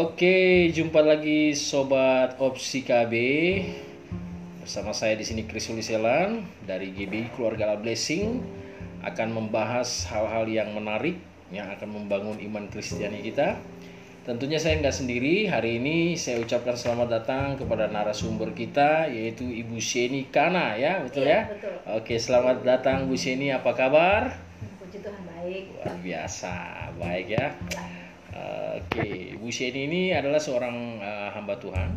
Oke, jumpa lagi sobat Opsi KB. Bersama saya di sini Chris Uliselan dari GB Keluarga Allah Blessing akan membahas hal-hal yang menarik yang akan membangun iman Kristiani kita. Tentunya saya nggak sendiri. Hari ini saya ucapkan selamat datang kepada narasumber kita yaitu Ibu Sheni Kana ya, betul Iya, ya? betul. Oke, selamat datang Bu Sheni. Apa kabar? Puji Tuhan baik. Luar biasa, baik ya. Oke, Bu Sheni ini adalah seorang eh, hamba Tuhan.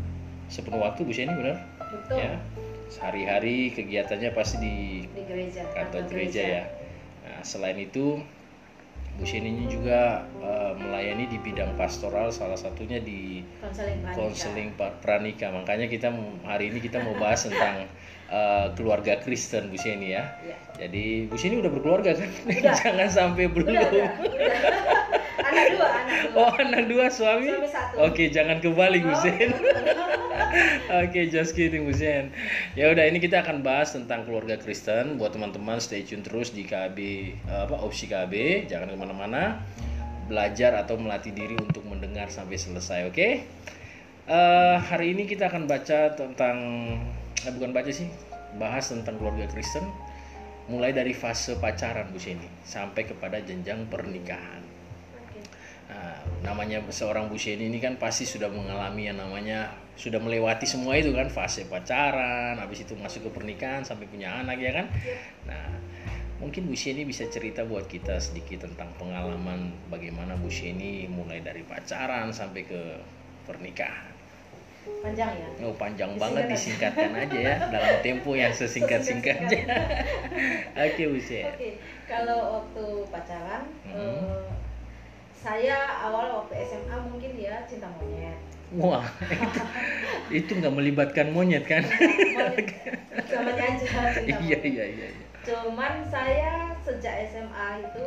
Sepenuh waktu Bu Sheni benar? Betul. Ya. Sehari-hari kegiatannya pasti di Di gereja. kantor gereja ya. Nah, selain itu Bu Sheni ini juga eh, melayani di bidang pastoral salah satunya di Konseling pranika. pranika. Makanya kita hari ini kita mau bahas tentang eh, keluarga Kristen Bu Sheni ya. Iya. Jadi Bu Sheni udah berkeluarga kan? Udah. Jangan sampai belum. Udah, udah, udah. anak dua, anak dua. Oh anak dua suami? Suami satu. Oke jangan kebalik Bu Oh. Oke just kidding Bu. Ya udah ini kita akan bahas tentang keluarga Kristen. Buat teman-teman stay tune terus di KB eh, apa opsi KB. Jangan ke mana-mana. Belajar atau melatih diri untuk mendengar sampai selesai. Oke. Eh, hari ini kita akan baca tentang eh, bukan baca sih bahas tentang keluarga Kristen mulai dari fase pacaran Bu Seni sampai kepada jenjang pernikahan. Nah, namanya seorang Bu Sheni ini kan pasti sudah mengalami yang namanya sudah melewati semua itu kan fase pacaran, habis itu masuk ke pernikahan sampai punya anak ya kan. Nah, mungkin Bu Sheni bisa cerita buat kita sedikit tentang pengalaman bagaimana Bu Sheni mulai dari pacaran sampai ke pernikahan. Panjang ya. Oh panjang Disingkat banget aja. disingkatkan aja ya dalam tempo yang sesingkat-singkatnya. Oke Bu Sheni. Oke. Kalau waktu pacaran, Mhm. eh, saya awal waktu SMA mungkin ya cinta monyet. Wah, itu, nggak melibatkan monyet kan? Namanya aja cinta iya monyet. iya iya. iya. Cuman saya sejak SMA itu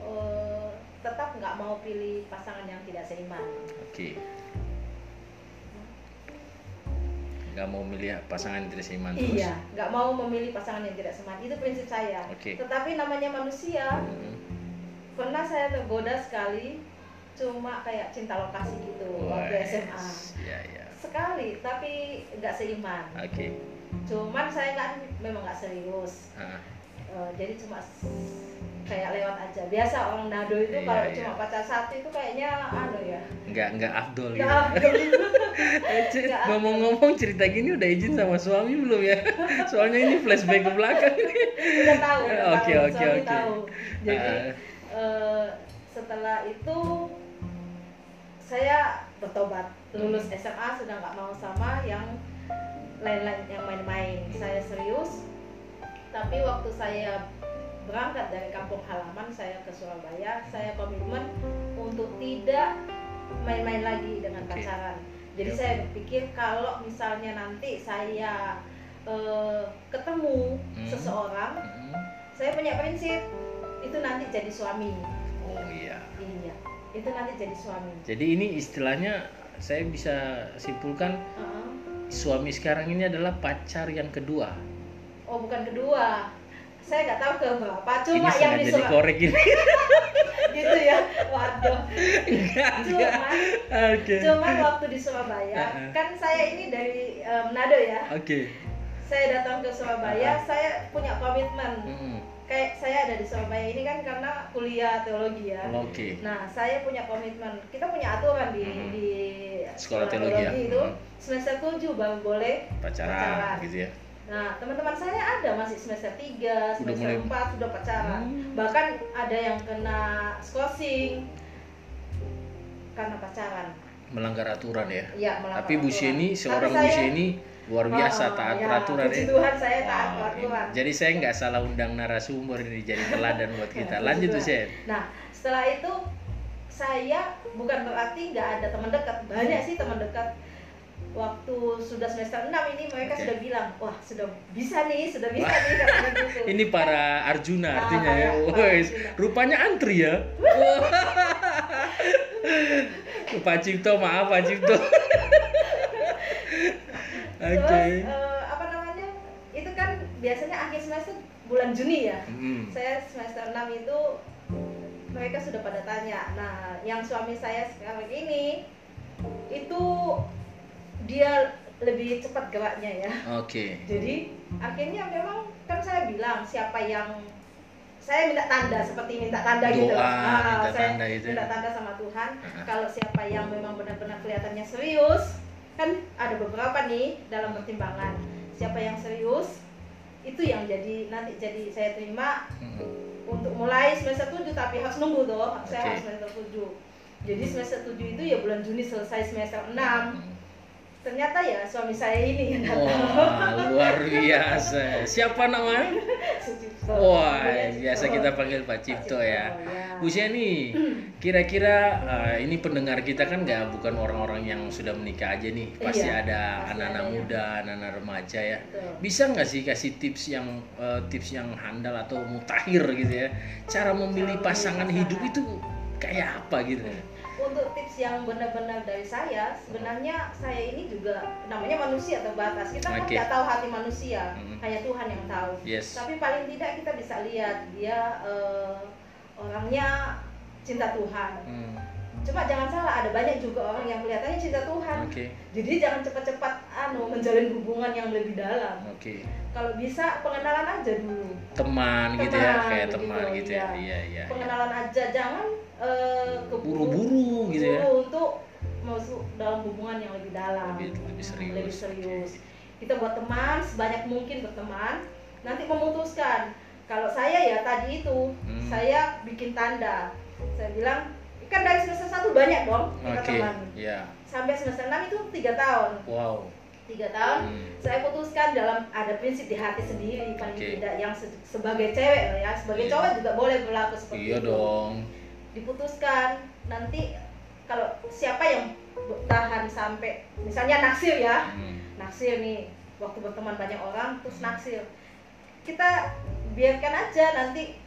eh, tetap nggak mau pilih pasangan yang tidak seiman. Oke. Nggak mau milih pasangan yang tidak seiman terus. Iya, nggak mau memilih pasangan yang tidak seiman. Itu prinsip saya. Oke. Tetapi namanya manusia, Hmm. pernah saya tergoda sekali, cuma kayak cinta lokasi gitu waktu Wes, SMA. Iya iya. Sekali, tapi nggak seiman. Oke. Cuman saya nggak memang nggak serius. Ah, Eh, jadi cuma kayak lewat aja. Biasa orang nado itu Iya, kalau iya. cuma pacar satu itu kayaknya anu ya. nggak nggak afdol gitu. Nggak afdol. Ngomong-ngomong cerita gini udah izin sama suami belum ya? Soalnya ini flashback ke belakang. udah tahu, Oke, oke, oke. Jadi Ah. eh, setelah itu saya bertobat lulus SMA sudah nggak mau sama yang lain-lain yang main-main saya serius tapi waktu saya berangkat dari kampung halaman saya ke Surabaya saya komitmen untuk tidak main-main lagi dengan Oke. pacaran jadi Oke, saya berpikir kalau misalnya nanti saya eh, ketemu Hmm. seseorang Hmm. saya punya prinsip itu nanti jadi suami Oh iya. iya itu nanti jadi suami Jadi ini istilahnya saya bisa simpulkan Heeh. suami sekarang ini adalah pacar yang kedua. Oh bukan kedua saya nggak tahu ke ini cuma yang sengaja di Surabaya dikorek ini. gitu ya waduh Enggak, cuman Oke. cuman waktu di Surabaya Heeh. kan saya ini dari Manado ya Oke. saya datang ke Surabaya saya punya komitmen Mm-mm. kayak saya ada di Surabaya ini kan karena kuliah teologi ya Oke. Nah, saya punya komitmen. Kita punya aturan di Mhm. di Sekolah teologi ya? itu semester 7 baru boleh Pacaran, gitu ya. Nah, teman-teman saya ada masih semester 3, Udah semester mulai- 4 sudah pacaran. Hmm. Bahkan ada yang kena skorsing karena pacaran. Melanggar aturan ya. Iya, melanggar Tapi Bu. Sheni, seorang Bu saya- Sheni luar biasa Oh, taat ya, peraturan puji ya. Tuhan saya taat Wow, peraturan. Jadi saya nggak salah undang narasumber ini jadi teladan buat kita. Ya, Lanjut tuh. Sen. Nah, setelah itu saya bukan berarti nggak ada teman dekat. Banyak sih teman dekat. Waktu sudah semester 6 ini mereka Oke. sudah bilang, "Wah, sudah bisa nih, sudah bisa nih." katanya gitu. Ini para Arjuna Ah, artinya ya. para- para Wes, Arjuna. rupanya antri ya. Pak Cipto, maaf Pak Cipto. Oke. Terus eh, apa namanya? Itu kan biasanya akhir semester bulan Juni ya. Mm. Saya semester 6 itu mereka sudah pada tanya. Nah, yang suami saya sekarang ini itu dia lebih cepat geraknya ya Oke. jadi akhirnya memang kan saya bilang siapa yang saya minta tanda seperti minta tanda gitu Doa, Ah, minta saya tanda itu. minta tanda sama Tuhan kalau siapa yang memang benar-benar kelihatannya serius kan ada beberapa nih dalam pertimbangan siapa yang serius itu yang jadi nanti jadi saya terima Mm. untuk mulai semester 7 tapi harus nunggu tuh saya Oke. harus semester 7 jadi semester 7 itu ya bulan Juni selesai semester 6 Mm. Ternyata ya suami saya ini yang datang Wah, luar biasa. Siapa namanya? Sucipto. Wah, biasa Cipto. kita panggil Pak Cipto ya. ya. Bu Sheni, kira-kira eh, ini pendengar kita kan nggak bukan orang-orang yang sudah menikah aja nih, pasti Iya, ada anak-anak ya. muda, anak-anak remaja ya. Betul. Bisa nggak sih kasih tips yang eh, tips yang handal atau mutakhir gitu ya? Cara memilih pasangan. hidup itu kayak apa gitu? Untuk tips yang benar-benar dari saya, sebenarnya saya ini juga namanya manusia terbatas. Kita kan Oke. nggak tahu hati manusia, Mhm. hanya Tuhan yang tahu. Yes. Tapi paling tidak kita bisa lihat dia eh, orangnya cinta Tuhan. Hmm, Cuma jangan salah, ada banyak juga orang yang kelihatannya cinta Tuhan. Oke, Jadi jangan cepat-cepat anu menjalin hubungan yang lebih dalam. oke. Kalau bisa pengenalan aja dulu. Teman, gitu ya, Teman, kayak begitu, teman gitu ya. iya. Iya, iya. Pengenalan aja, jangan keburu Buru-buru gitu ya. untuk masuk dalam hubungan yang lebih dalam, Lebih- lebih serius. lebih serius. Kita buat teman sebanyak mungkin berteman, nanti memutuskan. Kalau saya ya tadi itu, Hmm. saya bikin tanda. Saya bilang, kan dari semester satu banyak dong kita Oke, teman. ya. Sampai semester 6 itu tiga tahun. Wow. Tiga tahun, Hmm. saya putuskan dalam ada prinsip di hati sendiri paling Oke. tidak yang se- sebagai cewek ya, sebagai Iya. cowok juga boleh berlaku seperti Iya itu dong. diputuskan nanti kalau siapa yang bertahan sampai misalnya naksir ya Hmm. naksir nih waktu berteman banyak orang terus naksir kita biarkan aja nanti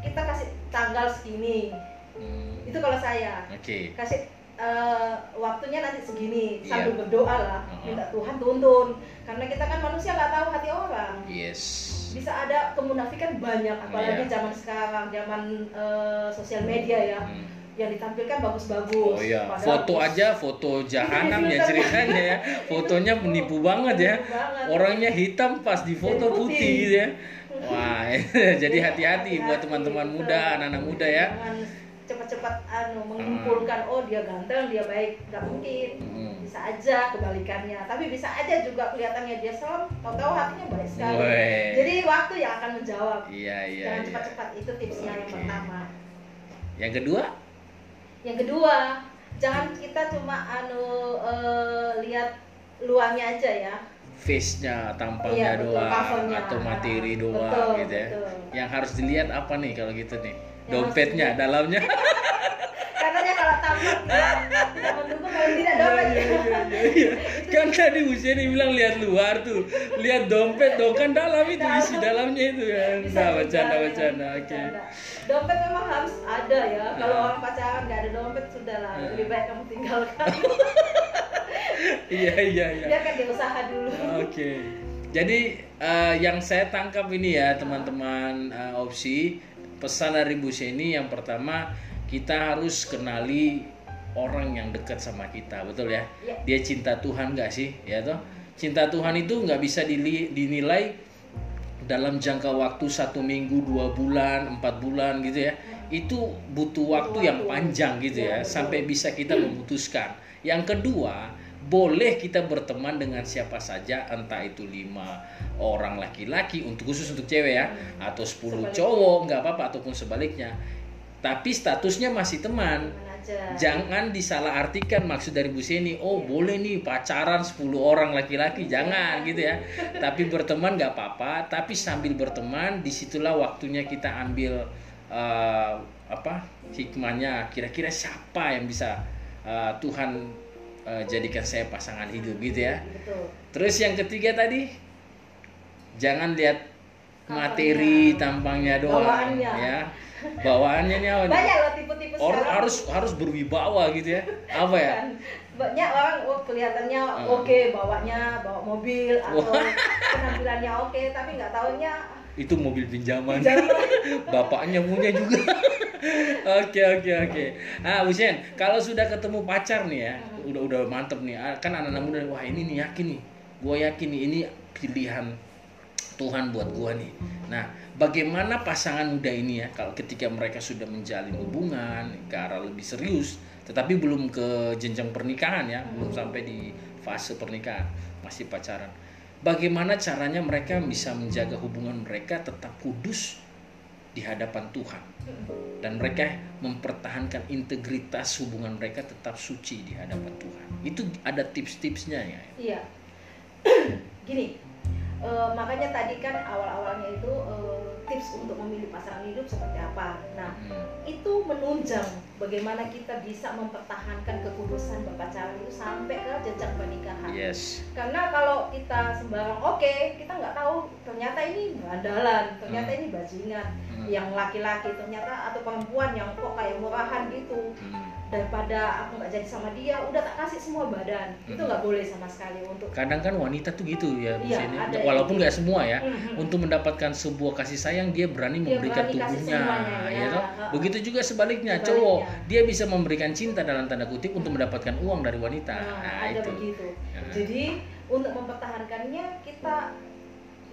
kita kasih tanggal segini Hmm. Itu kalau saya Oke. kasih eh, waktunya nanti segini Iya. sambil berdoa lah Uh-uh. minta Tuhan tuntun karena kita kan manusia nggak tahu hati orang Yes. bisa ada kemunafikan banyak apalagi Iya. zaman sekarang zaman eh, sosial media ya Hmm. yang ditampilkan bagus-bagus. Oh iya, foto bus- aja foto jahanam ya ceritanya ya. Fotonya menipu banget ya. Banget. Orangnya hitam pas di foto putih putih. gitu ya. Wah, jadi hati-hati buat teman-teman muda, anak-anak muda ya. Jangan cepat-cepat anu menyimpulkan oh dia ganteng, dia baik, nggak mungkin. Hmm. Bisa aja kebalikannya, tapi bisa aja juga kelihatannya dia serem, tahu-tahu hatinya baik sekali. Weh. Jadi waktu yang akan menjawab. Iya, iya, Jangan iya. cepat-cepat itu tipsnya yang Oke. pertama. Yang kedua? Yang kedua, jangan kita cuma anu eh, lihat luarnya aja ya. Face-nya, tampangnya Iya, doang atau materi doang Betul, gitu ya. betul. Yang harus dilihat apa nih kalau gitu nih? Dompetnya, dalamnya. Katanya kalau mendukung kalau tidak dompet. Iya, kan tadi usia nih bilang lihat luar tuh, lihat dompet dong kan dalam itu isi dalamnya itu kan. Bisa Nah, juga, bercanda ya, bercanda, oke. bercanda. Dompet memang harus ada ya. Kalau Nah. orang pacaran nggak ada dompet sudah lah. Nah. Lebih baik kamu tinggalkan. Iya iya iya. Biarkan dia usaha dulu. Oke. Jadi eh, yang saya tangkap ini ya teman-teman eh, opsi pesan dari Bu Seni yang pertama kita harus kenali orang yang dekat sama kita, betul ya? Ya. Dia cinta Tuhan nggak sih, ya toh? Cinta Tuhan itu nggak bisa dinilai dalam jangka waktu satu minggu, dua bulan, empat bulan gitu ya. Itu butuh waktu yang panjang gitu Ya, ya, sampai bisa kita memutuskan. Yang kedua, boleh kita berteman dengan siapa saja, entah itu lima orang laki-laki untuk khusus untuk cewek ya, atau 10 Sebaliknya. cowok nggak apa-apa ataupun sebaliknya. Tapi statusnya masih teman. Aja. Jangan disalahartikan maksud dari Bu Seni, oh boleh nih pacaran 10 orang laki-laki, jangan gitu ya. Tapi berteman nggak apa-apa, tapi sambil berteman di situlah waktunya kita ambil eh, apa hikmahnya. Kira-kira siapa yang bisa eh, Tuhan eh, jadikan saya pasangan hidup gitu ya. Betul. Terus yang ketiga tadi, jangan lihat materi tampangnya doang Bawaannya. ya. Bawaannya nih apa? Banyak loh tipe-tipe Or- sekarang. harus harus berwibawa gitu ya apa ya. Banyak orang oh, kelihatannya Hmm. oke bawanya bawa mobil atau penampilannya oke tapi nggak tahunya itu mobil pinjaman Pinjaman. bapaknya punya juga Oke oke oke. Ah Husen, kalau sudah ketemu pacar nih ya, udah udah mantep nih. Ah, Kan anak-anak muda, wah ini nih yakin nih, gue yakin nih ini pilihan Tuhan buat gua nih. Nah, bagaimana pasangan muda ini ya, kalau ketika mereka sudah menjalin hubungan ke arah lebih serius, tetapi belum ke jenjang pernikahan ya, belum sampai di fase pernikahan, masih pacaran. Bagaimana caranya mereka bisa menjaga hubungan mereka tetap kudus di hadapan Tuhan dan mereka mempertahankan integritas hubungan mereka tetap suci di hadapan Tuhan. Itu ada tips-tipsnya ya. Iya. Gini, eh, makanya tadi kan awal-awalnya itu eh, tips untuk memilih pasangan hidup seperti apa. Nah, Hmm. itu menunjang bagaimana kita bisa mempertahankan kekudusan berpacaran itu sampai ke jenjang pernikahan. Yes. Karena kalau kita sembarang oke, kita nggak tahu ternyata ini bandalan, ternyata Hmm. ini bajingan, Hmm. yang laki-laki ternyata atau perempuan yang kok kayak murahan gitu Hmm. daripada aku nggak jadi sama dia, udah tak kasih semua badan, itu Hmm. nggak boleh sama sekali untuk Kadang kan wanita tuh gitu ya, Iya, Sini. ada walaupun nggak semua ya. Mhm. Untuk mendapatkan sebuah kasih sayang dia berani Dia memberikan berani tubuhnya, semuanya, ya ya. Begitu juga sebaliknya, Sebaliknya. cowok dia bisa memberikan cinta dalam tanda kutip untuk mendapatkan uang dari wanita. Nah, Nah, ada itu. begitu. Ya. Jadi untuk mempertahankannya kita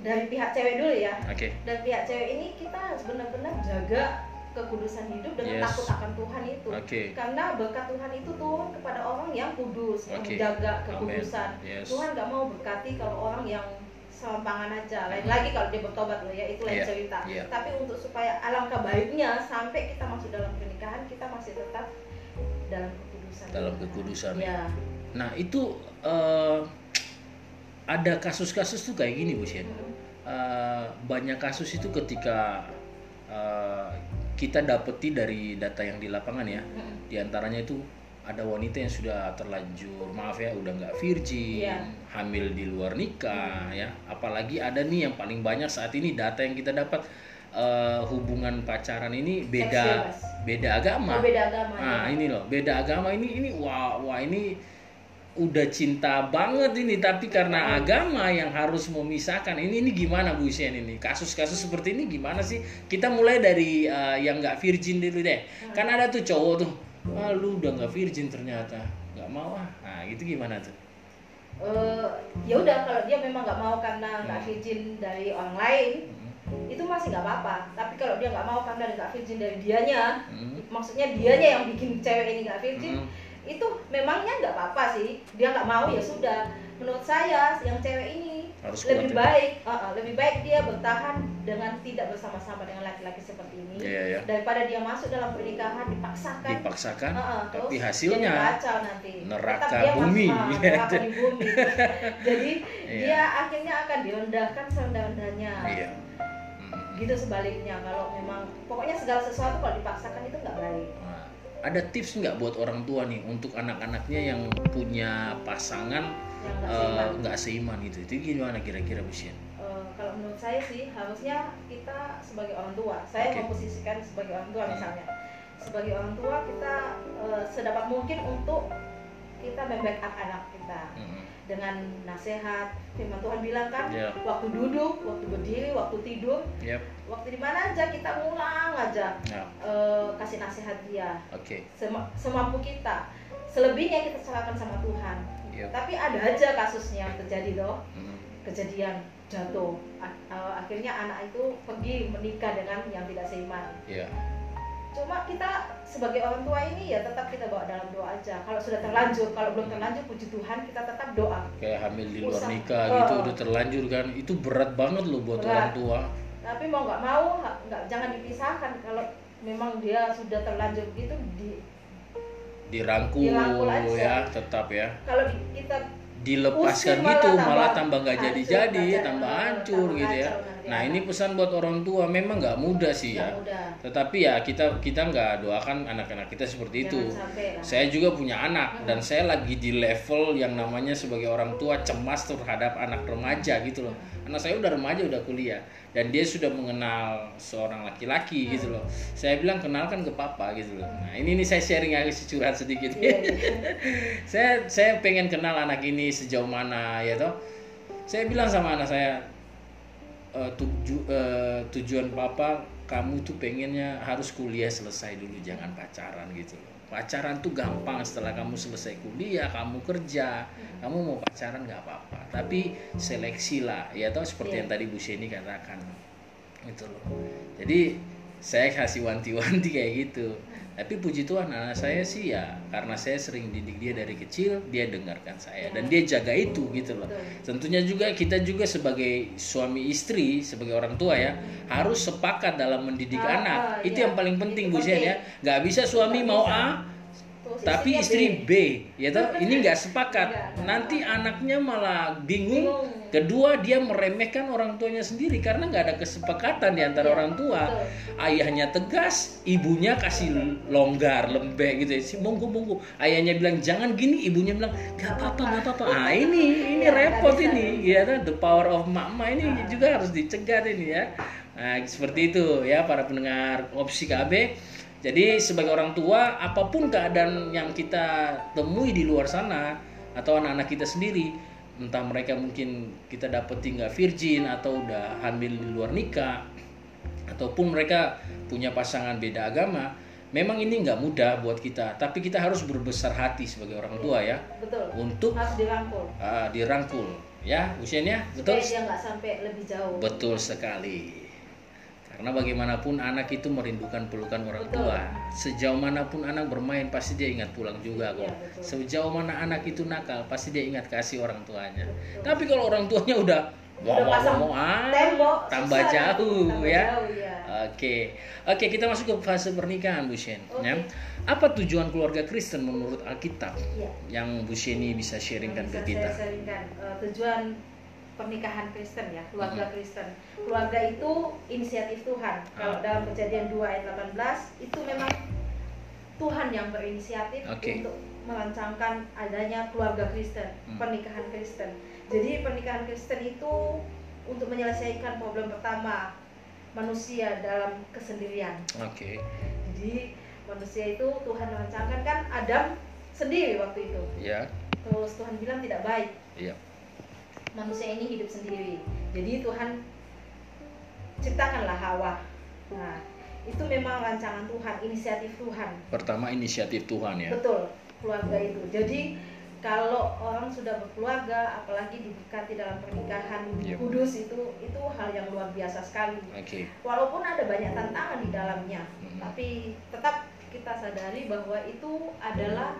dari pihak cewek dulu ya. Oke. Dan pihak cewek ini kita benar-benar jaga kekudusan hidup dengan Yes. takut akan Tuhan itu. Oke. Karena berkat Tuhan itu turun kepada orang yang kudus, yang Oke. menjaga Amin. kekudusan. Yes. Tuhan nggak mau berkati kalau orang yang selampangan aja. Lain lagi kalau dia bertobat loh ya, itu lain Iya, cerita. iya. Tapi untuk supaya alangkah baiknya sampai kita masuk dalam pernikahan, kita masih tetap dalam kekudusan. Dalam kekudusan, Ya. Nah, itu eh, ada kasus-kasus tuh kayak gini, Bu Sien. Mm-mm. Eh, banyak kasus itu ketika eh, kita dapeti dari data yang di lapangan ya, Mm-mm. di antaranya itu ada wanita yang sudah terlanjur maaf ya udah nggak virgin Iya. hamil di luar nikah ya. Apalagi ada nih yang paling banyak saat ini data yang kita dapat eh, hubungan pacaran ini beda beda agama. Oh, beda agama. nah ya. ini loh beda agama ini ini wah wah ini udah cinta banget ini. Tapi karena agama yang harus memisahkan ini ini gimana Bu Isyen ini? Kasus-kasus seperti ini gimana sih? Kita mulai dari eh, yang nggak virgin dulu deh. Kan ada tuh cowok tuh ah lu udah nggak virgin ternyata. Nggak mau ah. Nah gitu gimana tuh? Eh, ya udah kalau dia memang nggak mau karena nggak Hmm. virgin dari orang lain Hmm, itu masih nggak apa-apa. Tapi kalau dia nggak mau karena nggak virgin dari dianya hmm, maksudnya dianya yang bikin cewek ini nggak virgin hmm. itu memangnya nggak apa-apa sih? Dia nggak mau ya sudah. Menurut saya yang cewek ini Harus lebih kuat baik uh, uh, lebih baik dia bertahan dengan tidak bersama-sama dengan laki-laki seperti ini Iya, iya. daripada dia masuk dalam pernikahan dipaksakan dipaksakan Uh, uh, tapi hasilnya kacau nanti neraka Tetap dia bumi. mas- ah, neraka di bumi jadi Iya. dia akhirnya akan direndahkan serendah-rendahnya iya Hmm. gitu sebaliknya kalau memang pokoknya segala sesuatu kalau dipaksakan itu nggak baik Nah, ada tips nggak buat orang tua nih untuk anak-anaknya yang punya pasangan nggak eh, seimbang nggak seiman gitu itu gimana kira-kira Bu Sien? Eh, kalau menurut saya sih harusnya kita sebagai orang tua saya Oke. memposisikan sebagai orang tua Hmm. misalnya sebagai orang tua kita eh, sedapat mungkin untuk kita membackup anak kita Mm-mm. dengan nasihat firman Tuhan bilang kan Ya. waktu duduk waktu berdiri waktu tidur Yap. waktu di mana aja kita ngulang aja Ya. eh, kasih nasihat dia Oke. Sema- semampu kita selebihnya kita serahkan sama Tuhan Yap. tapi ada aja kasusnya yang terjadi loh Mm. kejadian jatuh eh, akhirnya anak itu pergi menikah dengan yang tidak seiman Ya. cuma kita sebagai orang tua ini ya tetap kita bawa dalam doa aja kalau sudah terlanjur kalau belum terlanjur puji Tuhan kita tetap doa Kayak hamil di luar Usah. nikah Oh. gitu udah terlanjur kan itu berat banget loh buat Berat. orang tua. tapi mau nggak mau nggak jangan dipisahkan kalau memang dia sudah terlanjur gitu di Dirangkul, Dirangkul aja. ya tetap ya. kalau kita dilepaskan gitu malah malah tambah tambah nggak jadi-jadi tambah- tambah tambah hancur kacau gitu ya nah ini pesan buat orang tua memang nggak mudah sih nggak ya mudah tetapi ya kita kita nggak doakan anak-anak kita seperti itu Jangan sampai lah. saya juga punya anak Hmm. dan saya lagi di level yang namanya sebagai orang tua cemas terhadap anak remaja gitu loh anak saya udah remaja udah kuliah. Dan dia sudah mengenal seorang laki-laki Hmm. gitu loh. Saya bilang kenalkan ke papa gitu loh. Nah ini nih saya sharing agak curhat sedikit. Iya, iya. saya saya pengen kenal anak ini sejauh mana ya toh. Saya bilang sama anak saya "Eh, tuju- eh, tujuan papa kamu tuh pengennya harus kuliah selesai dulu jangan pacaran gitu loh pacaran tuh gampang setelah kamu selesai kuliah kamu kerja kamu mau pacaran nggak apa-apa. Tapi seleksi lah ya tau seperti Iya. yang tadi Bu Sheni katakan. Gitu loh. Jadi saya kasih wanti-wanti kayak gitu tapi puji Tuhan anak saya sih ya karena saya sering didik dia dari kecil dia dengarkan saya dan dia jaga itu gitu loh tentunya juga kita juga sebagai suami istri sebagai orang tua ya harus sepakat dalam mendidik Ah, anak ah, itu iya. yang paling penting Itu Bu penting. ya nggak bisa suami mau bisa. A tapi istri B. B ya toh? Ini nggak sepakat. Nanti anaknya malah bingung. Kedua dia meremehkan orang tuanya sendiri karena nggak ada kesepakatan di antara Iya, orang tua. ayahnya tegas ibunya kasih longgar lembek gitu. Si monggo monggo. Ayahnya bilang jangan gini. Ibunya bilang nggak apa-apa nggak apa-apa. Ah ini ini Iya, repot nggak bisa, ini ya kan the power of mama ini juga harus dicegat ini ya. Nah seperti itu ya para pendengar opsi KB jadi sebagai orang tua apa pun keadaan yang kita temui di luar sana atau anak-anak kita sendiri entah mereka mungkin kita dapat tinggal virgin atau udah hamil di luar nikah ataupun mereka punya pasangan beda agama memang ini nggak mudah buat kita. Tapi kita harus berbesar hati sebagai orang tua ya. Betul. Untuk harus dirangkul. Ah, dirangkul ya usianya betul? Supaya dia nggak sampai lebih jauh. Betul sekali karena bagaimanapun anak itu merindukan pelukan orang Betul. tua sejauh mana pun anak bermain pasti dia ingat pulang juga kok Iya, betul. sejauh mana anak itu nakal pasti dia ingat kasih orang tuanya tapi kalau orang tuanya udah mau Udah mau ah, tembok tambah susah jauh tambah ya jauh, ya. Oke, oke kita masuk ke fase pernikahan Bu Shen. Oke. Ya. Apa tujuan keluarga Kristen menurut Alkitab Iya. yang Bu Sheni bisa sharingkan bisa ke kita? saya sharingkan Eh, tujuan pernikahan Kristen ya keluarga Mm-hmm. Kristen. Keluarga itu inisiatif Tuhan. Kalau Ah. dalam kejadian 2 ayat 18 itu memang Tuhan yang berinisiatif Oke. untuk merancangkan adanya keluarga Kristen Hmm. pernikahan Kristen. Jadi pernikahan Kristen itu untuk menyelesaikan problem pertama manusia dalam kesendirian. Oke, jadi manusia itu Tuhan merancangkan kan Adam sendiri waktu itu. Ya, terus Tuhan bilang tidak baik. Iya, manusia ini hidup sendiri. Jadi Tuhan ciptakanlah Hawa. Nah, itu memang rancangan Tuhan, inisiatif Tuhan. pertama inisiatif Tuhan ya. Betul, keluarga itu. Jadi kalau orang sudah berkeluarga, apalagi diberkati dalam pernikahan Yep. kudus itu itu hal yang luar biasa sekali. Oke, Walaupun ada banyak tantangan di dalamnya, Mhm. tapi tetap kita sadari bahwa itu adalah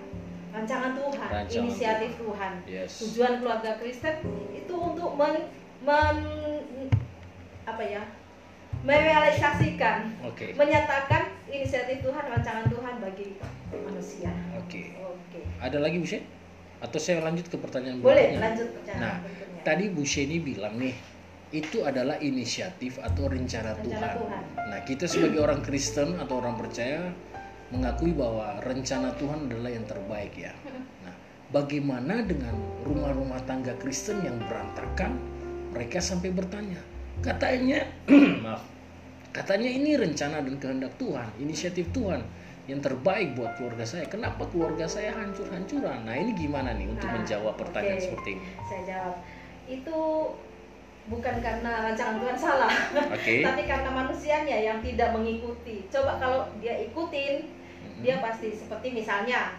rancangan Tuhan, Rancangan inisiatif Tuhan. yes, tujuan keluarga Kristen itu untuk men, men- apa ya merealisasikan oke, menyatakan inisiatif Tuhan rancangan Tuhan bagi manusia oke. oke Ada lagi Bu Shen? Atau saya lanjut ke pertanyaan boleh berikutnya? lanjut Nah, perjalanan berikutnya Tadi Bu Sheni bilang nih, itu adalah inisiatif atau rencana, Rencana Tuhan. Tuhan. Nah, kita sebagai orang Kristen atau orang percaya mengakui bahwa rencana Tuhan adalah yang terbaik ya. Nah, bagaimana dengan rumah-rumah tangga Kristen yang berantakan? Mereka sampai bertanya, katanya, maaf, katanya ini rencana dan kehendak Tuhan, inisiatif Tuhan yang terbaik buat keluarga saya. Kenapa keluarga saya hancur-hancuran? Nah, ini gimana nih untuk Nah, menjawab pertanyaan oke. seperti ini? saya jawab itu bukan karena rancangan Tuhan salah Oke. tapi karena manusianya yang tidak mengikuti. Coba kalau dia ikutin Mhm. dia pasti seperti misalnya.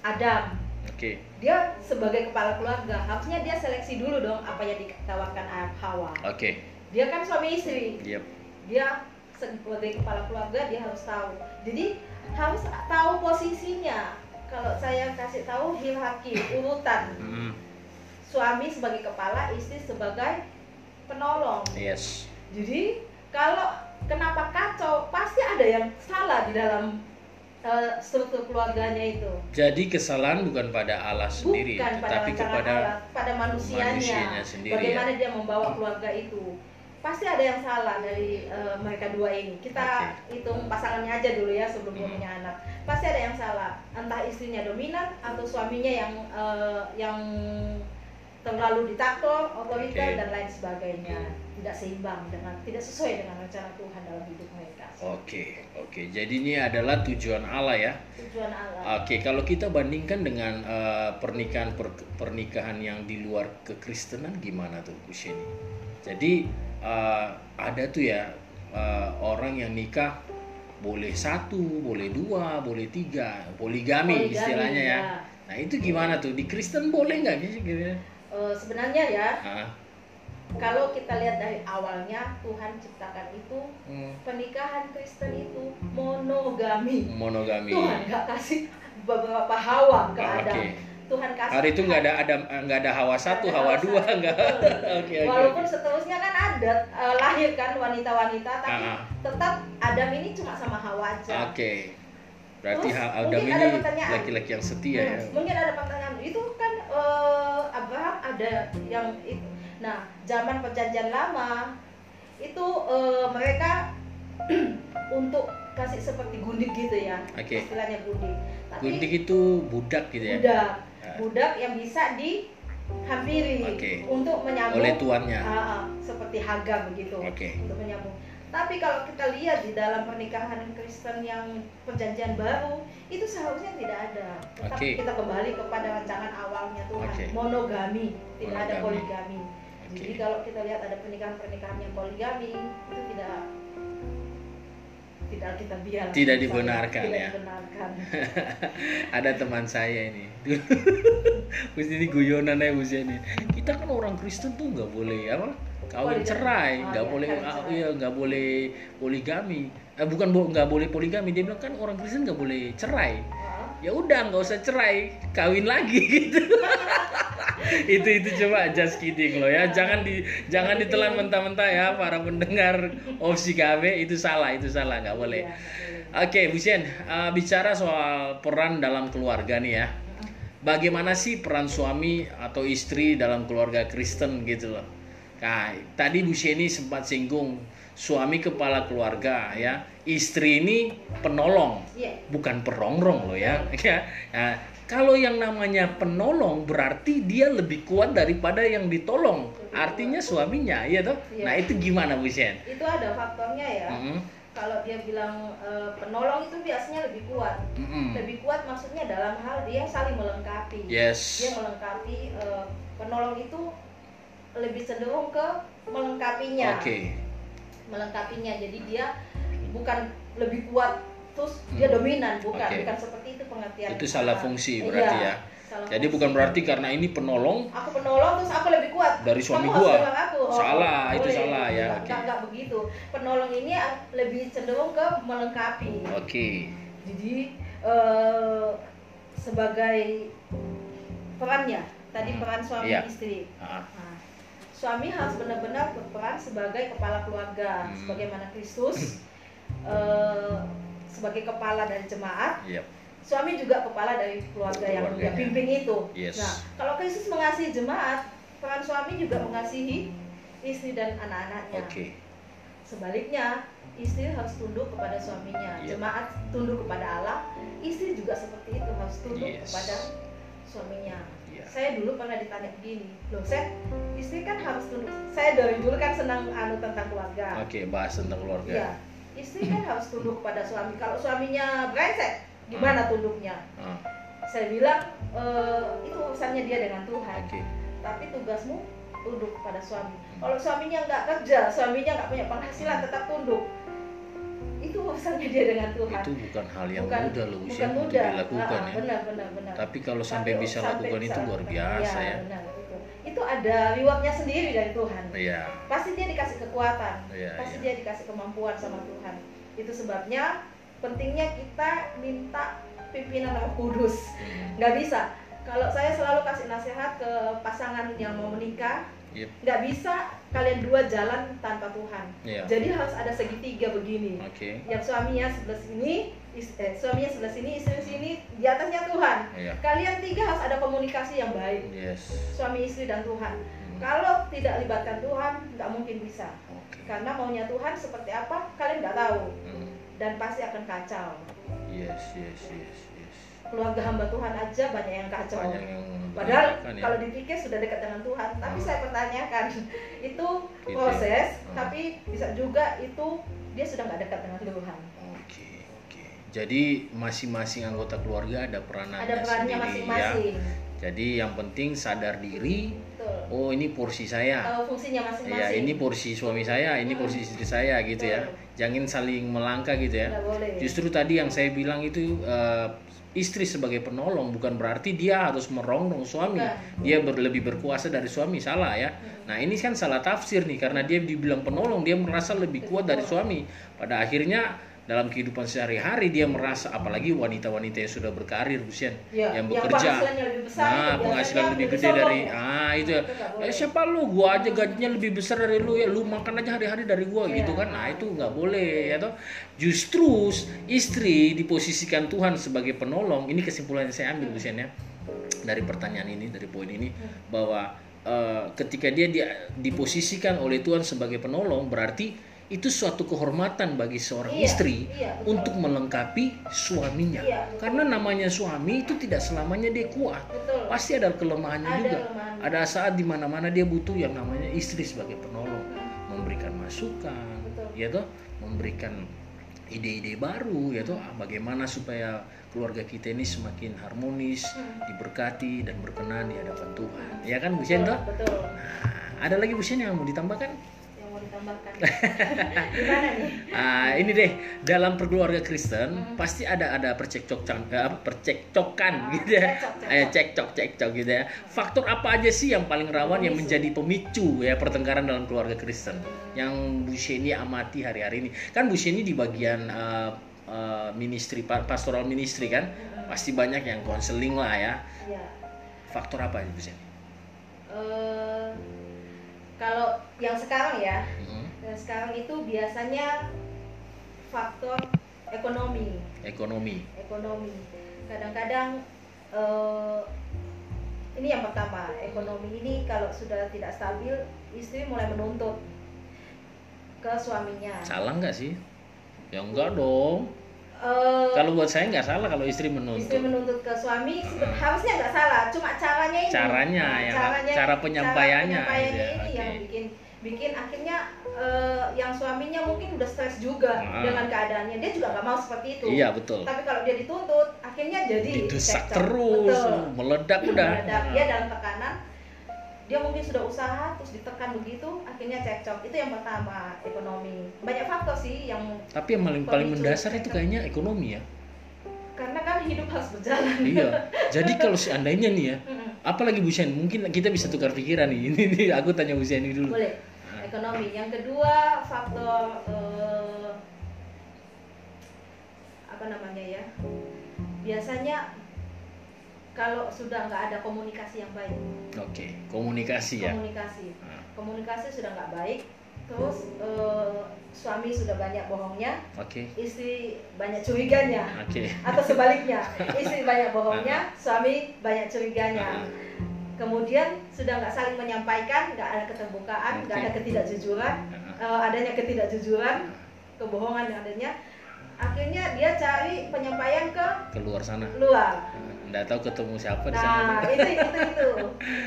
Adam. Oke, dia sebagai kepala keluarga harusnya dia seleksi dulu dong apa yang ditawarkan Hawa. Oke, dia kan suami istri. Yep, dia sebagai kepala keluarga dia harus tahu. Jadi harus tahu posisinya. Kalau saya kasih tahu hierarki urutan. Mhm. suami sebagai kepala istri sebagai penolong. Yes, jadi kalau kenapa kacau pasti ada yang salah di dalam eh, struktur keluarganya itu. Jadi kesalahan bukan pada Allah sendiri, bukan pada tetapi rancangan kepada Allah, pada manusianya, manusianya sendiri, bagaimana ya. dia membawa keluarga itu. Pasti ada yang salah dari eh, mereka dua ini. Kita hitung pasangannya aja dulu ya sebelum Hmm. punya anak. Pasti ada yang salah. Entah istrinya dominan atau suaminya yang eh, yang terlalu ditaklor otoriter Oke. dan lain sebagainya tidak seimbang dengan tidak sesuai dengan rencana Tuhan dalam hidup mereka Oke, oke. Jadi ini adalah tujuan Allah ya. tujuan Allah Oke, kalau kita bandingkan dengan eh, pernikahan per- pernikahan yang di luar kekristenan gimana tuh Bu Sheni? Jadi eh, ada tuh ya eh, orang yang nikah boleh satu, boleh dua, boleh tiga, poligami, Poligami, istilahnya ya. ya. Nah itu gimana tuh di Kristen boleh nggak sih? Gitu? Eh, sebenarnya ya Ah, kalau kita lihat dari awalnya Tuhan ciptakan itu hmm, pernikahan Kristen itu monogami monogami. Tuhan nggak kasih beberapa hawa ke Ah, Adam Oke. Tuhan kasih Hari itu nggak ada ada nggak ada hawa satu, ada hawa hawa dua nggak. oke. walaupun seterusnya kan ada eh, lahir kan wanita-wanita tapi Ah, ah. tetap Adam ini cuma sama Hawa aja Oke. Berarti Terus, Adam ini laki-laki yang setia ya. Hmm, mungkin ada pertanyaan itu kan eh, Abraham ada yang itu nah zaman perjanjian lama itu eh, mereka untuk kasih seperti gundik gitu ya Oke. istilahnya gundik tapi Gundik itu budak gitu ya. budak Ah. budak yang bisa dihampiri Oke. untuk menyambung Oleh tuannya. Ah, seperti Hagar begitu Oke. untuk menyambung tapi kalau kita lihat di dalam pernikahan Kristen yang perjanjian baru itu seharusnya tidak ada tetap Oke. kita kembali kepada rancangan awalnya Tuhan Oke. monogami tidak ada Monogami. poligami Oke. jadi kalau kita lihat ada pernikahan-pernikahan yang poligami itu tidak tidak kita biar Tidak dibenarkan, tidak ya. dibenarkan. Ada teman saya ini. Mesti ini guyonan ya Gus ini. Kita kan orang Kristen tuh nggak boleh apa? Kawin Poligami. cerai, Oh, nggak iya, boleh kawin ah, cerai. iya nggak boleh poligami. Eh, bukan bo- nggak boleh poligami, dia bilang kan orang Kristen nggak boleh cerai. Ya udah nggak usah cerai, kawin lagi gitu. itu itu coba just kidding loh ya. Jangan di jangan ditelan mentah-mentah ya para pendengar opsi KB itu salah, itu salah nggak boleh. iya. Oke, Bu Sien, uh, bicara soal peran dalam keluarga nih ya. Bagaimana sih peran suami atau istri dalam keluarga Kristen gitu loh? Nah, tadi Bu Sieni sempat singgung suami kepala keluarga ya, istri ini penolong, Iya. bukan perongrong loh ya. Ya. Nah, kalau yang namanya penolong berarti dia lebih kuat daripada yang ditolong. Artinya suaminya, ya toh? Iya. Nah, itu gimana Bu Sien? itu ada faktornya ya Mm-mm. kalau dia bilang eh, penolong itu biasanya lebih kuat Mm-mm. lebih kuat maksudnya dalam hal dia saling melengkapi Yes. dia melengkapi eh, penolong itu lebih cenderung ke melengkapinya Oke. melengkapinya jadi dia bukan lebih kuat terus dia dominan bukan Oke. bukan seperti itu pengertian Itu salah Ah, fungsi iya, berarti ya. salah Jadi fungsi. bukan berarti karena ini penolong aku penolong terus aku lebih kuat Dari suami Kamu gua. harus aku. Salah, itu boleh. salah ya, Nggak- oke. nggak- nggak begitu penolong ini lebih cenderung ke melengkapi oke. jadi eh, sebagai perannya tadi Hmm, peran suami iya. istri Ah, Nah, suami harus benar-benar berperan sebagai kepala keluarga Hmm. sebagaimana Kristus eh, sebagai kepala dari jemaat Yep. suami juga kepala dari keluarga yang dia pimpin itu Yes. nah kalau Kristus mengasihi jemaat peran suami juga mengasihi istri dan anak-anaknya Oke. Sebaliknya, istri harus tunduk kepada suaminya. Iya. Jemaat tunduk kepada Allah, istri juga seperti itu harus tunduk Yes. kepada suaminya. Iya. Saya dulu pernah ditanya begini, loh saya istri kan harus tunduk. Saya dari dulu kan senang anu tentang keluarga. Oke, bahas tentang keluarga. Iya, istri kan harus tunduk kepada suami. Kalau suaminya brengsek, gimana tunduknya? Ah, Saya bilang "Eh, itu urusannya dia dengan Tuhan. Oke. Tapi tugasmu tunduk kepada suami. Kalau suaminya nggak kerja, suaminya nggak punya penghasilan, tetap tunduk. Itu urusannya dia dengan Tuhan. Itu bukan hal yang bukan, mudah loh bukan usia untuk mudah. dilakukan Ah, ya. Benar, benar, benar. Tapi kalau sampai Tapi bisa sampai lakukan itu luar biasa Iya, ya. Benar, itu. Itu ada rewardnya sendiri dari Tuhan. Iya. Pasti dia dikasih kekuatan. Iya, pasti iya. dia dikasih kemampuan sama Tuhan. Itu sebabnya pentingnya kita minta pimpinan Roh Kudus. Hmm. Nggak bisa. Kalau saya selalu kasih nasihat ke pasangan yang mau menikah, Yep. nggak bisa kalian dua jalan tanpa Tuhan. Iya. Jadi harus ada segitiga begini. Oke. Yang suaminya sebelah sini, is- eh, suaminya sebelah sini, istri sini, di atasnya Tuhan. Iya. Kalian tiga harus ada komunikasi yang baik, Yes. suami istri dan Tuhan. Hmm. Kalau tidak libatkan Tuhan, nggak mungkin bisa. Oke. Karena maunya Tuhan seperti apa, kalian nggak tahu Hmm. dan pasti akan kacau. Yes, yes, yes, yes. Keluarga hamba Tuhan aja banyak yang kacau. Banyak yang Padahal ya. kalau dipikir sudah dekat dengan Tuhan, tapi Hmm. saya pertanyakan itu Gitu. proses, Hmm. tapi bisa juga itu dia sudah nggak dekat dengan Tuhan. Oke, oke. Jadi masing-masing anggota keluarga ada peranannya Ada perannya sendiri, masing-masing. ya. Jadi yang penting sadar diri, Betul. betul oh ini porsi saya tahu fungsinya masing-masing ya ini porsi suami saya ini porsi istri saya gitu ya jangan saling melangkah gitu ya boleh justru tadi yang saya bilang itu eh, istri sebagai penolong bukan berarti dia harus merongrong suami. Bukan. dia ber- lebih berkuasa dari suami salah ya. Nah ini kan salah tafsir nih karena dia dibilang penolong dia merasa lebih kuat dari suami. Pada akhirnya dalam kehidupan sehari-hari dia merasa apalagi wanita-wanita yang sudah berkarir Busian Ya, yang yang bekerja. penghasilannya lebih besar nah biasanya penghasilan lebih lebih gede dari ya. ah itu ya. Itu eh, siapa lu? Gua aja gajinya lebih besar dari lu ya. Lu makan aja hari-hari dari gua Iya. gitu kan? Nah itu nggak boleh ya toh. Justru istri diposisikan Tuhan sebagai penolong. Ini kesimpulan yang saya ambil Busian ya. Dari pertanyaan ini dari poin ini bahwa eh, ketika dia di- diposisikan oleh Tuhan sebagai penolong berarti itu suatu kehormatan bagi seorang Iya, istri iya, betul. untuk melengkapi suaminya. Iya, betul. karena namanya suami itu tidak selamanya dia kuat. Betul. Pasti ada kelemahannya Ada juga. kelemahannya. ada saat di mana mana dia butuh yang namanya istri sebagai penolong. Memberikan masukan Betul. ya toh? Memberikan ide-ide baru ya toh? Ah, bagaimana supaya keluarga kita ini semakin harmonis Hmm. diberkati dan berkenan di hadapan Tuhan. Ya kan Bu Sien betul, toh? betul. Nah, ada lagi Bu Sien yang mau ditambahkan ditambahkan gimana nih? Ah, ini deh dalam perkeluarga Kristen Hmm. pasti ada ada percekcokan eh, apa percekcokan Ah, gitu ya. cekcok, cekcok. eh cekcok cekcok gitu ya. Faktor apa aja sih yang paling rawan yang menjadi pemicu ya pertengkaran dalam keluarga Kristen? Yang Bu Sheni amati hari-hari ini. Kan Bu Sheni di bagian eh, eh, ministry pa- pastoral ministry kan? Pasti banyak yang konseling lah ya. Ya faktor apa Bu Sheni? Eh, kalau yang sekarang ya Hmm, yang sekarang itu biasanya faktor ekonomi. Ekonomi. Ekonomi. Kadang-kadang eh, ini yang pertama ekonomi ini kalau sudah tidak stabil istri mulai menuntut ke suaminya. Salah nggak sih? Ya enggak dong Eh, kalau buat saya nggak salah kalau istri istri menuntut menuntut ke suami sebe- harusnya nggak salah. Cuma caranya ini. Caranya, Nah, yang- cara penyampaiannya cara gitu ya, penyampaiannya ini yang bikin bikin akhirnya eh, yang suaminya mungkin udah stres juga Ah. dengan keadaannya. Dia juga nggak mau seperti itu. Iya betul. Tapi kalau dia dituntut akhirnya jadi didesak terus. Betul. meledak udah. Meledak. dia dalam tekanan dia mungkin sudah usaha terus ditekan begitu akhirnya cekcok. Itu yang pertama ekonomi. Banyak faktor sih yang tapi yang paling paling mendasar itu cekcok. kayaknya ekonomi ya. Karena kan hidup harus berjalan. Iya. Jadi kalau seandainya nih ya apalagi Bu Shen mungkin kita bisa tukar pikiran nih. Ini nih aku tanya Bu Shen dulu. Boleh. Ekonomi. Yang kedua faktor eh, apa namanya ya? Biasanya kalau sudah nggak ada komunikasi yang baik. Oke komunikasi ya? Komunikasi. Nah, komunikasi sudah nggak baik terus eh, suami sudah banyak bohongnya oke. istri banyak curiganya oke. atau sebaliknya istri banyak bohongnya suami banyak curiganya. Kemudian sudah nggak saling menyampaikan nggak ada keterbukaan nggak Oke. ada ketidakjujuran eh, adanya ketidakjujuran kebohongan yang adanya akhirnya dia cari penyampaian ke keluar sana. luar nggak tahu ketemu siapa di nah sana itu itu itu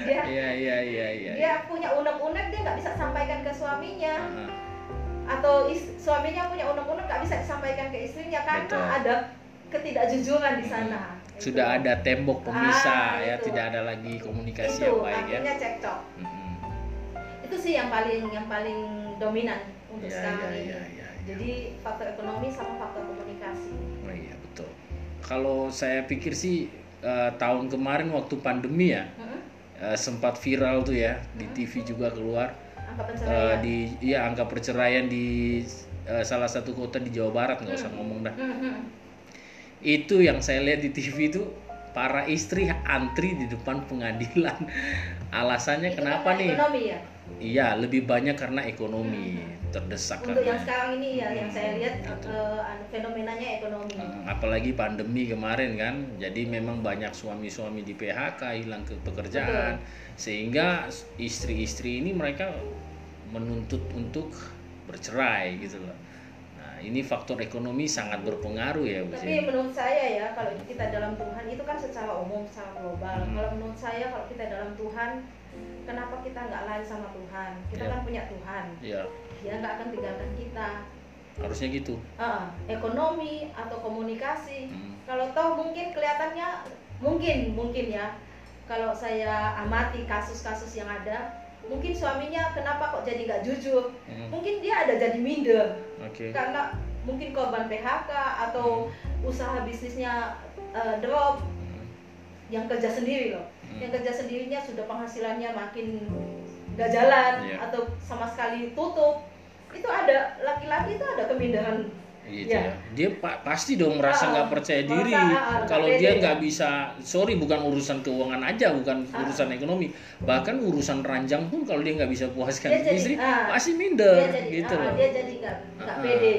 dia iya iya iya iya dia punya unek-unek dia nggak bisa sampaikan ke suaminya Ah, atau is- suaminya punya unek-unek nggak bisa disampaikan ke istrinya karena Betul. ada ketidakjujuran di sana Itu. sudah ada tembok pemisah Ah, ya itu. tidak ada lagi komunikasi itu yang baik ya akhirnya cekcok Mm-mm. itu sih yang paling yang paling dominan untuk Iya, sekarang iya, ini iya, iya, iya. jadi faktor ekonomi sama faktor komunikasi Oh iya betul. Kalau saya pikir sih eh, tahun kemarin waktu pandemi ya Mm-mm. eh, sempat viral tuh ya di TV juga keluar pencerahan di ya angka perceraian di eh, salah satu kota di Jawa Barat nggak usah ngomong dah. Mm-mm. Itu yang saya lihat di TV itu para istri antri di depan pengadilan. Alasannya Itu kenapa karena nih? ekonomi ya Iya lebih banyak karena ekonomi terdesak untuk yang karena sekarang ini ya yang saya lihat Gitu. anu, fenomenanya ekonomi. Hmm, apalagi pandemi kemarin kan jadi memang banyak suami-suami di PHK hilang ke pekerjaan. Sehingga istri-istri ini mereka menuntut untuk bercerai gitu loh. Nah ini faktor ekonomi sangat berpengaruh ya Bu Tapi menurut saya ya kalau kita dalam Tuhan itu kan secara umum, secara global. Hmm. Kalau menurut saya kalau kita dalam Tuhan, kenapa kita nggak lari sama Tuhan? Kita Ya. kan punya Tuhan, ya dia nggak akan tinggalkan kita. harusnya gitu Ah, ekonomi atau komunikasi. Hmm, Kalau toh mungkin kelihatannya mungkin mungkin ya kalau saya amati kasus-kasus yang ada mungkin suaminya kenapa kok jadi nggak jujur Hmm. mungkin dia ada jadi minder Oke. karena mungkin korban PHK atau usaha bisnisnya eh, drop Hmm. yang kerja sendiri loh Hmm. Yang kerja sendirinya sudah penghasilannya makin nggak jalan Iya. atau sama sekali tutup itu ada laki-laki itu ada keminderan gitu Ya. ya. Dia pa- pasti dong merasa Ah, nggak percaya merasa, diri nggak kalau dia nggak bisa. Sorry, bukan urusan keuangan aja, bukan Ah. urusan ekonomi, bahkan urusan ranjang pun kalau dia nggak bisa puaskan Dia jadi, istri, ah, pasti minder dia jadi gitu loh. dia jadi nggak nggak pede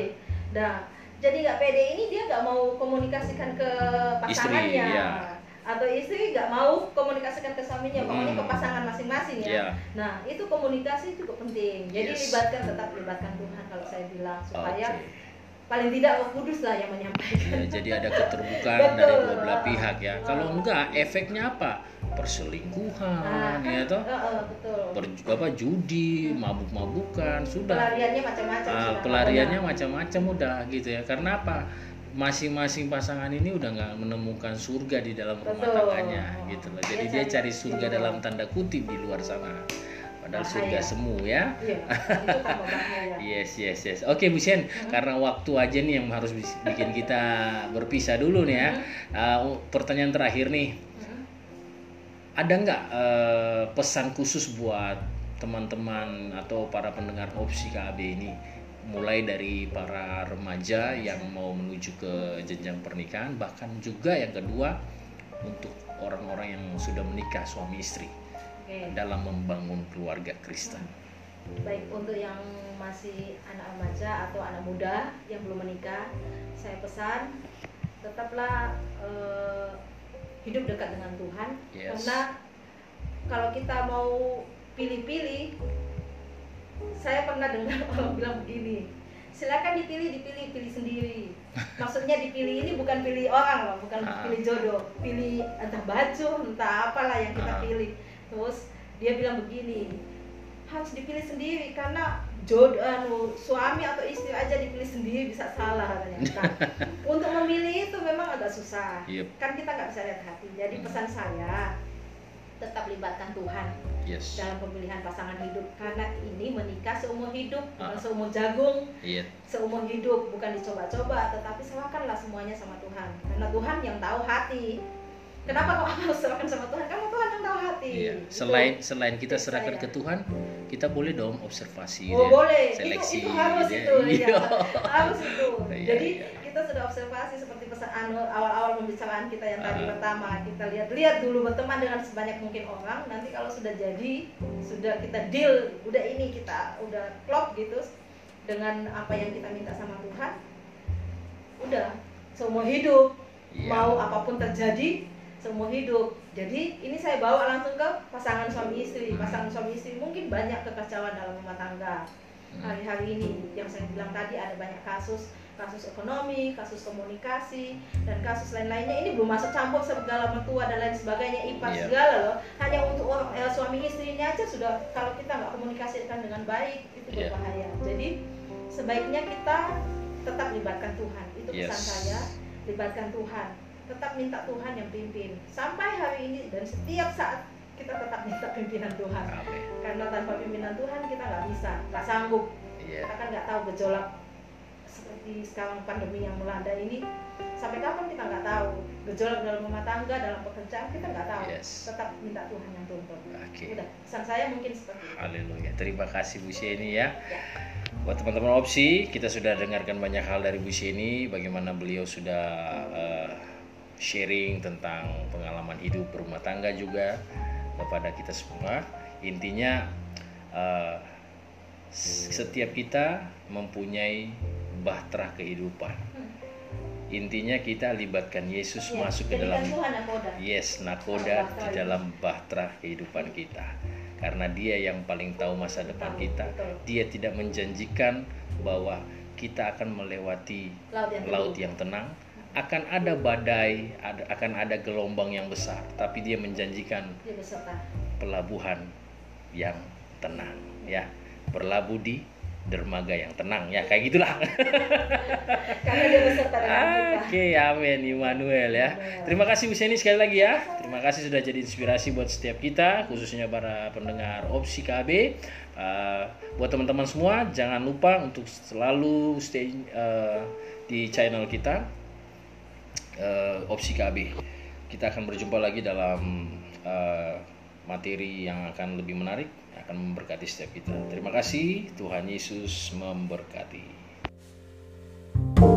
nah jadi nggak pede ini dia nggak mau komunikasikan ke pasangannya ya. Atau istri nggak mau komunikasikan ke suaminya pokoknya Hmm. ke pasangan masing-masing ya Iya. nah itu komunikasi cukup penting jadi Yes. libatkan tetap libatkan Tuhan kalau saya bilang supaya Oke. paling tidak Kudus lah yang menyampaikan Ya, jadi ada keterbukaan Betul. dari dua belah pihak ya. Ah. Kalau enggak, efeknya apa? Perselingkuhan, Nah, ya toh? betul Ber- apa judi, mabuk-mabukan, sudah. pelariannya macam-macam Ah, sudah pelariannya pokoknya. macam-macam udah gitu ya karena apa masing-masing pasangan ini udah nggak menemukan surga di dalam rumah Betul. tangganya gitu loh. Jadi Dia dia cari surga surga. dalam tanda kutip di luar sana. Padahal Bahaya. surga semu ya. Iya itu tambah bahaya yes yes yes. Oke Bu Shen karena waktu aja nih yang harus bikin kita berpisah dulu nih ya. Ah, pertanyaan terakhir nih. Hmm. ada nggak eh, pesan khusus buat teman-teman atau para pendengar opsi KB ini mulai dari para remaja yang mau menuju ke jenjang pernikahan bahkan juga yang kedua untuk orang-orang yang sudah menikah suami istri dalam membangun keluarga Kristen. baik untuk yang masih anak remaja atau anak muda yang belum menikah saya pesan tetaplah eh, hidup dekat dengan Tuhan Yes. karena kalau kita mau pilih-pilih saya pernah dengar orang bilang begini silakan dipilih dipilih pilih sendiri maksudnya dipilih ini bukan pilih orang loh bukan Ah. pilih jodoh pilih entah baju entah apalah yang kita Ah. pilih terus dia bilang begini harus dipilih sendiri karena jodoh anu, suami atau istri aja dipilih sendiri bisa salah katanya. Nah, untuk memilih itu memang agak susah. Yep. Kan kita nggak bisa lihat hati. Jadi Hmm. pesan saya tetap libatkan Tuhan Yes. dalam pemilihan pasangan hidup karena ini menikah seumur hidup bukan Ah. seumur jagung Iya. seumur hidup bukan dicoba-coba tetapi serahkanlah semuanya sama Tuhan karena Tuhan yang tahu hati kenapa kok harus serahkan sama Tuhan karena Tuhan yang tahu hati Iya. Itu. Selain selain kita serahkan ke Tuhan, kita boleh dong observasi Oh ya. boleh, seleksi itu, itu harus gitu ya. itu, ya. harus itu. Iya, Jadi iya. Kita sudah observasi seperti pesan anu awal-awal pembicaraan kita yang tadi Ah. pertama kita lihat-lihat dulu berteman dengan sebanyak mungkin orang. Nanti kalau sudah jadi, sudah kita deal, udah ini kita udah klop gitu dengan apa yang kita minta sama Tuhan, udah seumur hidup Iya. mau apa pun terjadi seumur hidup. Jadi ini saya bawa langsung ke pasangan suami istri. Pasangan suami istri mungkin banyak kekacauan dalam rumah tangga Hmm. hari-hari ini. Yang saya bilang tadi ada banyak kasus, kasus ekonomi, kasus komunikasi, dan kasus lain-lainnya. Ini belum masuk campur segala mertua dan lain sebagainya, ipar Iya. segala loh. Hanya untuk orang eh, suami istrinya aja sudah kalau kita nggak komunikasikan dengan baik itu Iya. berbahaya. Jadi sebaiknya kita tetap libatkan Tuhan. Itu pesan Yes. saya libatkan Tuhan tetap minta Tuhan yang pimpin sampai hari ini dan setiap saat kita tetap minta pimpinan Tuhan Amin. karena tanpa pimpinan Tuhan kita nggak bisa nggak sanggup Iya. kita kan nggak tahu gejolak seperti sekarang pandemi yang melanda ini sampai kapan kita nggak tahu gejolak dalam rumah tangga dalam pekerjaan kita nggak tahu Yes. tetap minta Tuhan yang tuntun Oke. udah pesan saya mungkin seperti itu Haleluya. Terima kasih Bu Sheni ya. Ya. Buat teman-teman opsi, kita sudah dengarkan banyak hal dari Bu Sheni, bagaimana beliau sudah eh, sharing tentang pengalaman hidup berumah tangga juga kepada kita semua. Intinya eh, setiap kita mempunyai bahtera kehidupan. Hmm. Intinya kita libatkan Yesus Ya, masuk ke dalam Yes, nakoda di dalam bahtera kehidupan kita. Karena dia yang paling tahu masa depan Tahu, kita. betul. Dia tidak menjanjikan bahwa kita akan melewati laut yang laut yang tenang. Akan ada badai, ada, akan ada gelombang yang besar. Tapi dia menjanjikan dia pelabuhan yang tenang. Ya, berlabuh di dermaga yang tenang ya kayak gitulah Karena dia beserta dengan kita. Oke, amin Immanuel ya. Terima kasih Bu Seni sekali lagi ya. Terima kasih sudah jadi inspirasi buat setiap kita, khususnya para pendengar Opsi KB. Uh, buat teman-teman semua, jangan lupa untuk selalu stay uh, di channel kita uh, Opsi KB. Kita akan berjumpa lagi dalam uh, materi yang akan lebih menarik, akan memberkati setiap kita. Terima kasih, Tuhan Yesus memberkati. thank